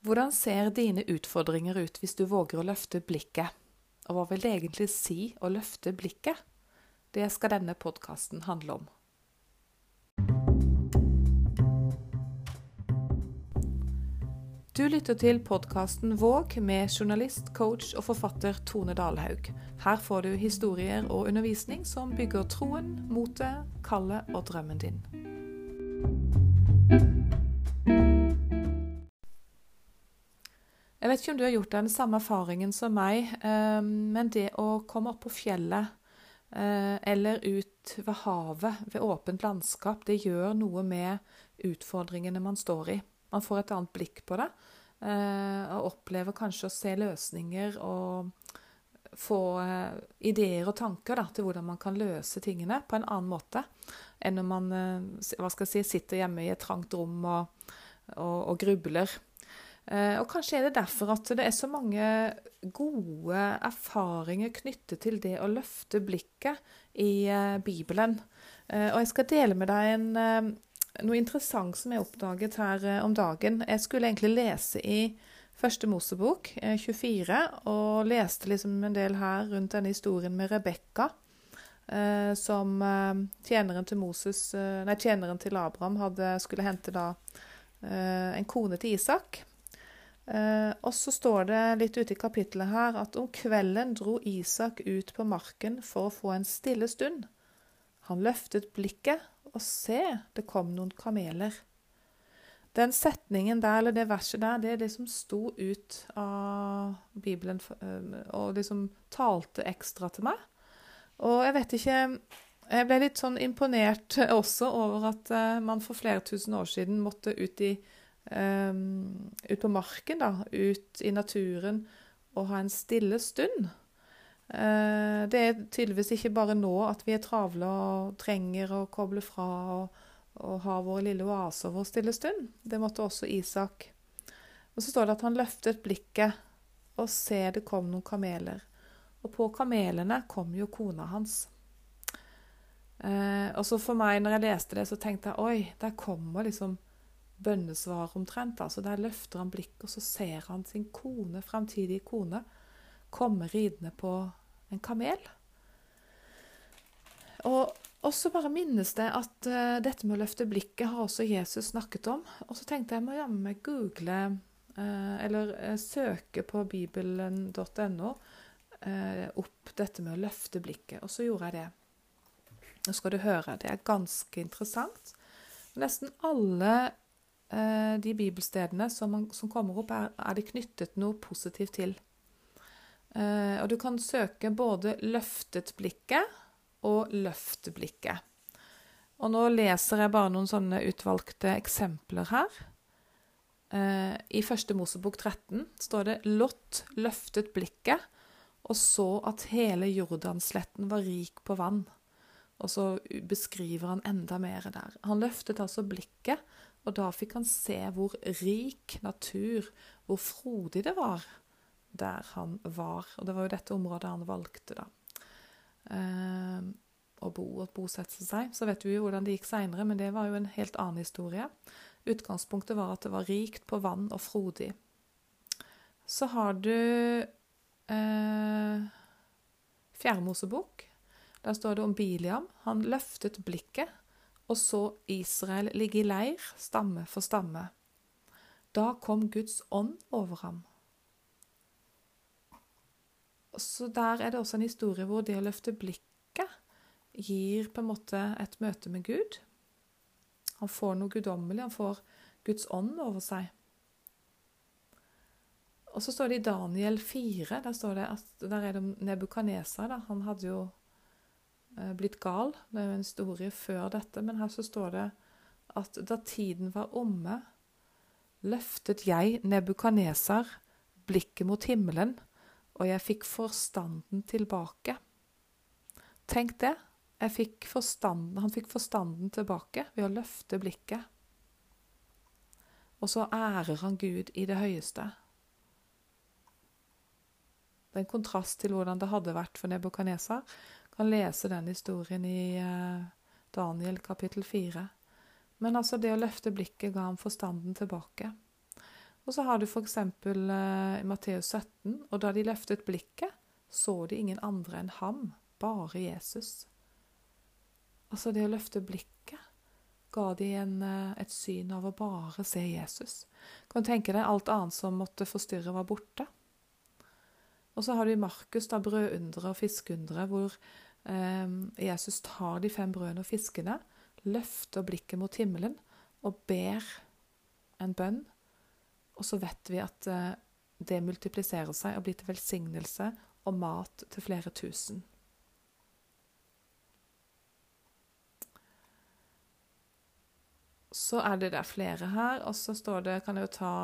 Hvordan ser dine utfordringer ut hvis du våger å løfte blikket? Og hva vil det egentlig si å løfte blikket? Det skal denne podkasten handle om. Du lytter til podkasten Våg med journalist, coach og forfatter Tone Dalhaug. Her får du historier og undervisning som bygger troen, motet, kallet og drømmen din. Jeg vet ikke om du har gjort den samme erfaringen som meg, eh, men det å komme opp på fjellet eh, eller ut ved havet, ved åpent landskap, det gjør noe med utfordringene man står i. Man får et annet blikk på det, eh, og opplever kanskje å se løsninger og få ideer og tanker da, til hvordan man kan løse tingene på en annen måte enn når man si, sitter hjemme i et trangt rom og, og, og grubler. Eh, og kanskje er det derfor at det er så mange gode erfaringer knyttet til det å løfte blikket i eh, Bibelen. Eh, og jeg skal dele med deg en, noe interessant som jeg oppdaget her om dagen. Jeg skulle egentlig lese i Første Mosebok, 24, og leste liksom en del her rundt denne historien med Rebekka. som tjeneren til Moses, nei, tjeneren til Abraham hadde, skulle hente da en kone til Isak. Eh, og så står det litt ute i kapittelet her at om kvelden dro Isak ut på marken for å få en stille stund. Han løftet blikket, og se, det kom noen kameler. Den setningen der, eller det verset der, det er det som sto ut av Bibelen eh, og liksom talte ekstra til meg. Og jeg vet ikke Jeg ble litt sånn imponert også over at eh, man for flere tusen år siden måtte ut i um, ut på marken, da, ut i naturen, og ha en stille stund. Uh, det er tydeligvis ikke bare nå at vi er travle og trenger å koble fra og, og ha våre lille oase og vår stille stund. Det måtte også Isak. Og så står det at han løftet blikket og se det kom noen kameler. Og på kamelene kom jo kona hans. Eh, og så for meg, når jeg leste det, så tenkte jeg oi, der kommer liksom bønnesvar omtrent. Altså Der løfter han blikket, og så ser han sin kone, framtidige kone, komme ridende på en kamel. Og så bare minnes det at uh, dette med å løfte blikket har også Jesus snakket om. Og så tenkte jeg må jammen meg google uh, eller uh, søke på bibelen.no opp dette med å løfte blikket. Og så gjorde jeg det. Nå skal du høre, det er ganske interessant. Nesten alle de bibelstedene som, man, som kommer opp, er, er, det knyttet noe positivt til. Eh, og du kan søke både 'løftet blikket' og 'løft blikket'. Og nå leser jeg bare noen sånne utvalgte eksempler her. Eh, I første Mosebok 13 står det 'Lott løftet blikket' og så at hele Jordansletten var rik på vann. Og så beskriver han enda mer der. Han løftet altså blikket og da fikk han se hvor rik natur, hvor frodig det var der han var. Og det var jo dette området han valgte, da. Eh, å bo og bosette seg. Så vet vi jo hvordan det gikk seinere, men det var jo en helt annen historie. Utgangspunktet var at det var rikt på vann og frodig. Så har du eh, Fjerde. Der står det om Biliam. Han løftet blikket og så Israel ligge i leir, stamme for stamme. Da kom Guds ånd over ham. Så der er det også en historie hvor det å løfte blikket gir på en måte et møte med Gud. Han får noe guddommelig, han får Guds ånd over seg. Og så står det i Daniel 4, der, står det at, der er det Nebukadnesar. Han hadde jo blitt gal. Det er jo en historie før dette, men her så står det at da tiden var omme, løftet jeg Nebukaneser blikket mot himmelen, og jeg fikk forstanden tilbake. Tenk det. Fikk han fikk forstanden tilbake ved å løfte blikket. Og så ærer han Gud i det høyeste. Det er en kontrast til hvordan det hadde vært for Nebukadnesar kan lese den historien i eh, Daniel kapittel 4. Men altså det å løfte blikket ga ham forstanden tilbake. Og så har du f.eks. Eh, i Matteus 17, og da de løftet blikket, så de ingen andre enn ham, bare Jesus. Altså det å løfte blikket ga de en, eh, et syn av å bare se Jesus. Kan du tenke deg alt annet som måtte forstyrre, var borte. Og så har du i Markus da brødunderet og fiskeunderet, hvor eh, Jesus tar de fem brødene og fiskene, løfter blikket mot himmelen og ber en bønn. Og så vet vi at eh, det multipliserer seg og blir til velsignelse og mat til flere tusen. Så er det der flere her, og så står det Kan jeg jo ta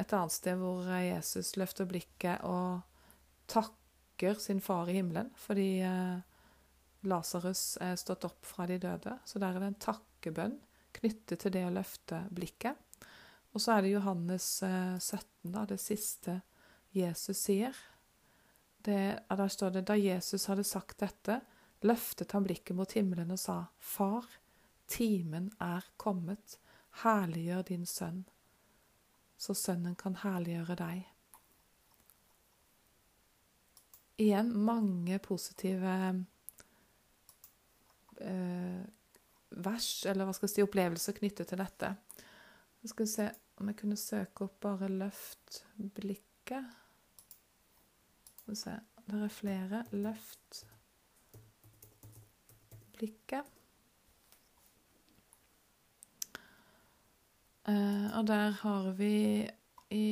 et annet sted hvor Jesus løfter blikket og takker sin far i himmelen fordi eh, Lasarus er stått opp fra de døde. Så der er det en takkebønn knyttet til det å løfte blikket. Og så er det Johannes 17, eh, da, det siste Jesus sier. Det, der står det da Jesus hadde sagt dette, løftet han blikket mot himmelen og sa, Far, timen er kommet, herliggjør din sønn, så sønnen kan herliggjøre deg. Igjen mange positive eh, vers, eller hva skal jeg si, opplevelser knyttet til dette. Så skal se om jeg kunne søke opp bare 'løft blikket'. Skal vi se Det er flere. Løft blikket. Og der har vi i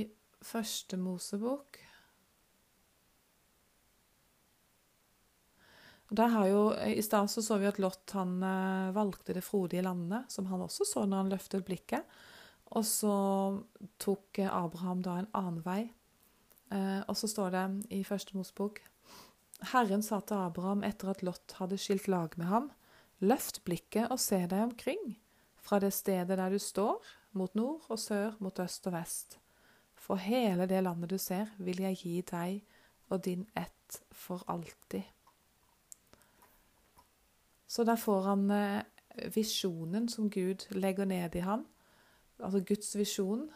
første Mosebok jo, I stad så, så vi at Lot han uh, valgte det frodige landet, som han også så når han løftet blikket. Og så tok Abraham da en annen vei. Og så står det i første Mosebok Herren sa til Abraham etter at Lot hadde skilt lag med ham, løft blikket og se deg omkring, fra det stedet der du står, mot nord og sør, mot øst og vest. For hele det landet du ser, vil jeg gi deg og din ett for alltid. Så der får han eh, visjonen som Gud legger ned i han. Altså Guds visjon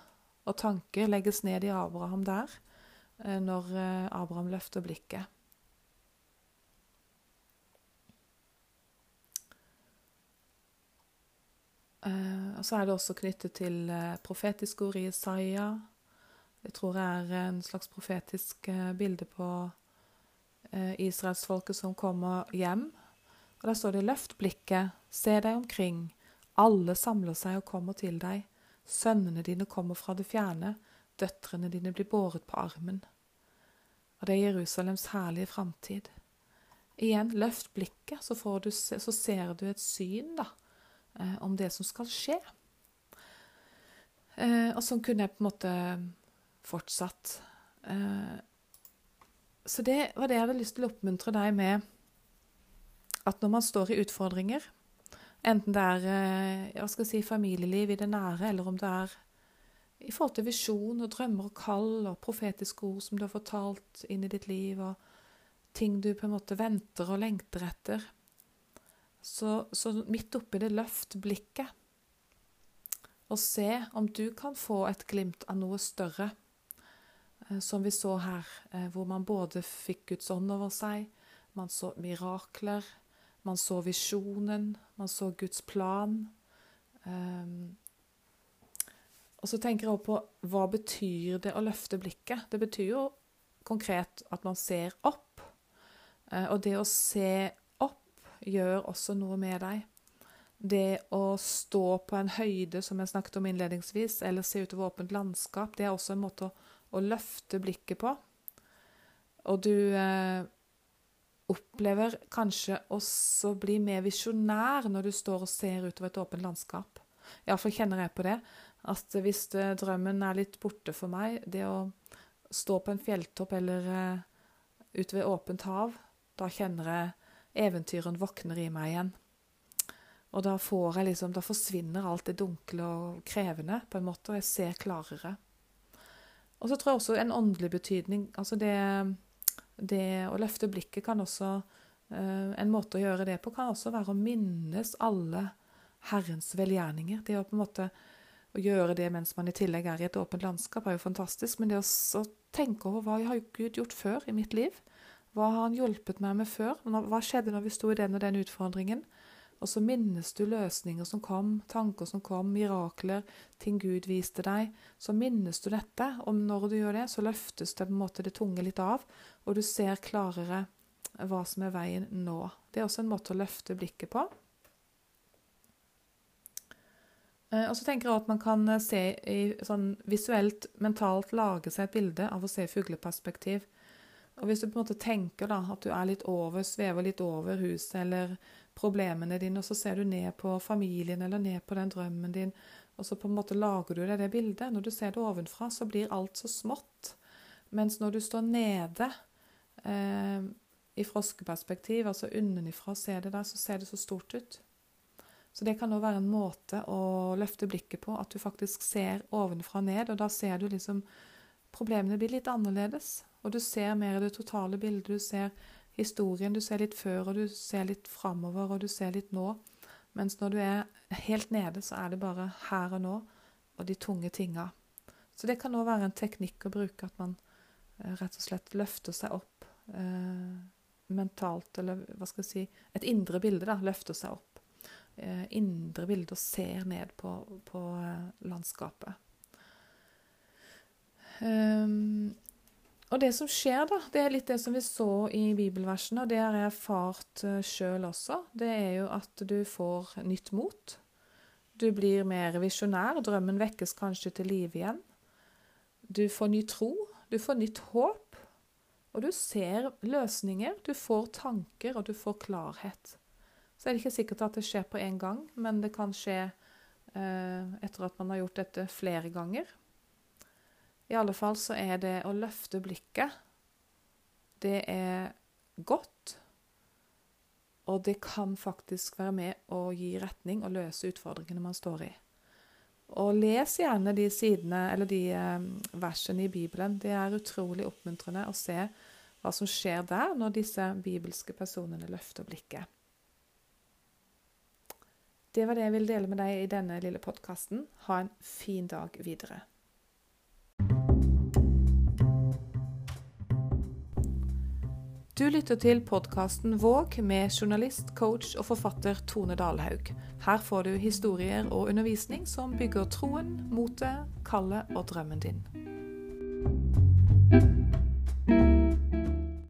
og tanker legges ned i Abraham der, eh, når eh, Abraham løfter blikket. Og så er det også knyttet til profetisk profetiske ord i Isaiah. Det tror jeg er en slags profetisk eh, bilde på israelsfolket som kommer hjem. Og Der står det 'Løft blikket, se deg omkring. Alle samler seg og kommer til deg. Sønnene dine kommer fra det fjerne. Døtrene dine blir båret på armen. Og det er Jerusalems herlige framtid. Igjen, løft blikket, så, du, så ser du et syn, da eh, om det som skal skje. Eh, og sånn kunne jeg på en måte fortsatt. Eh, så det var det jeg hadde lyst til å oppmuntre deg med. At når man står i utfordringer, enten det er eh, si, familieliv i det nære, eller om det er i forhold til visjon og drømmer og kall og profetiske ord som du har fortalt inn i ditt liv, og ting du på en måte venter og lengter etter, så, så midt oppi det, løft blikket og se om du kan få et glimt av noe større, eh, som vi så her, eh, hvor man både fikk Guds ånd over seg, man så mirakler, man så visjonen, man så Guds plan. Um, og så tenker jeg også på hva betyr det å løfte blikket? Det betyr jo konkret at man ser opp. Uh, og det å se gjør også noe med deg. Det å stå på en høyde, som jeg snakket om innledningsvis, eller se utover åpent landskap, det er også en måte å, å løfte blikket på. Og du eh, opplever kanskje også bli mer visjonær når du står og ser utover et åpent landskap. Iallfall kjenner jeg på det. At hvis det, drømmen er litt borte for meg, det å stå på en fjelltopp eller eh, ved åpent hav, da kjenner jeg eventyren våkner i meg igjen. Og da får jeg liksom, da forsvinner alt det dunkle og krevende, på en måte, og jeg ser klarere. Og så tror jeg også en åndelig betydning altså det, det å løfte blikket kan også uh, En måte å gjøre det på kan også være å minnes alle Herrens velgjerninger. Det å på en måte Å gjøre det mens man i tillegg er i et åpent landskap, er jo fantastisk. Men det å tenke over hva har Gud gjort før i mitt liv? Hva har han hjulpet meg med før? Hva skjedde når vi sto i den og den utfordringen? Og så minnes du løsninger som kom, tanker som kom, mirakler, ting Gud viste deg. Så minnes du dette, og når du gjør det, så løftes det på en måte det tunge litt av, og du ser klarere hva som er veien nå. Det er også en måte å løfte blikket på. Eh, og så tenker jeg at man kan eh, se i, sånn visuelt, mentalt lage seg et bilde av å se fugleperspektiv. Og hvis du på en måte tenker da, at du er litt over, svever litt over huset eller problemene dine, og så ser du ned på familien eller ned på den drømmen din, og så på en måte lager du deg det bildet. Når du ser det ovenfra, så blir alt så smått. Mens når du står nede eh, i froskeperspektiv, altså unnenifra ser det der, så ser det så stort ut. Så det kan òg være en måte å løfte blikket på, at du faktisk ser ovenfra og ned, og da ser du liksom Problemene blir litt annerledes, og du ser mer i det totale bildet. Du ser historien, du ser litt før, og du ser litt framover, og du ser litt nå. Mens når du er helt nede, så er det bare her og nå og de tunge tinga. Så det kan òg være en teknikk å bruke, at man eh, rett og slett løfter seg opp eh, mentalt, eller hva skal jeg si Et indre bilde, da, løfter seg opp. Eh, indre bilde og ser ned på, på eh, landskapet. Um, og det som skjer, da, det er litt det som vi så i bibelversene, og det har jeg erfart uh, sjøl også. Det er jo at du får nytt mot. Du blir mer visjonær. Drømmen vekkes kanskje til live igjen. Du får ny tro. Du får nytt håp. Og du ser løsninger. Du får tanker, og du får klarhet. Så er det ikke sikkert at det skjer på én gang, men det kan skje eh, etter at man har gjort dette flere ganger. I alle fall så er det å løfte blikket Det er godt. Og det kan faktisk være med å gi retning og løse utfordringene man står i. Og les gjerne de sidene, eller de eh, versene i Bibelen. Det er utrolig oppmuntrende å se hva som skjer der når disse bibelske personene løfter blikket. Det var det jeg ville dele med deg i denne lille podkasten. Ha en fin dag videre. Du lytter til podkasten Våg med journalist, coach og forfatter Tone Dalhaug. Her får du historier og undervisning som bygger troen, motet, kallet og drømmen din.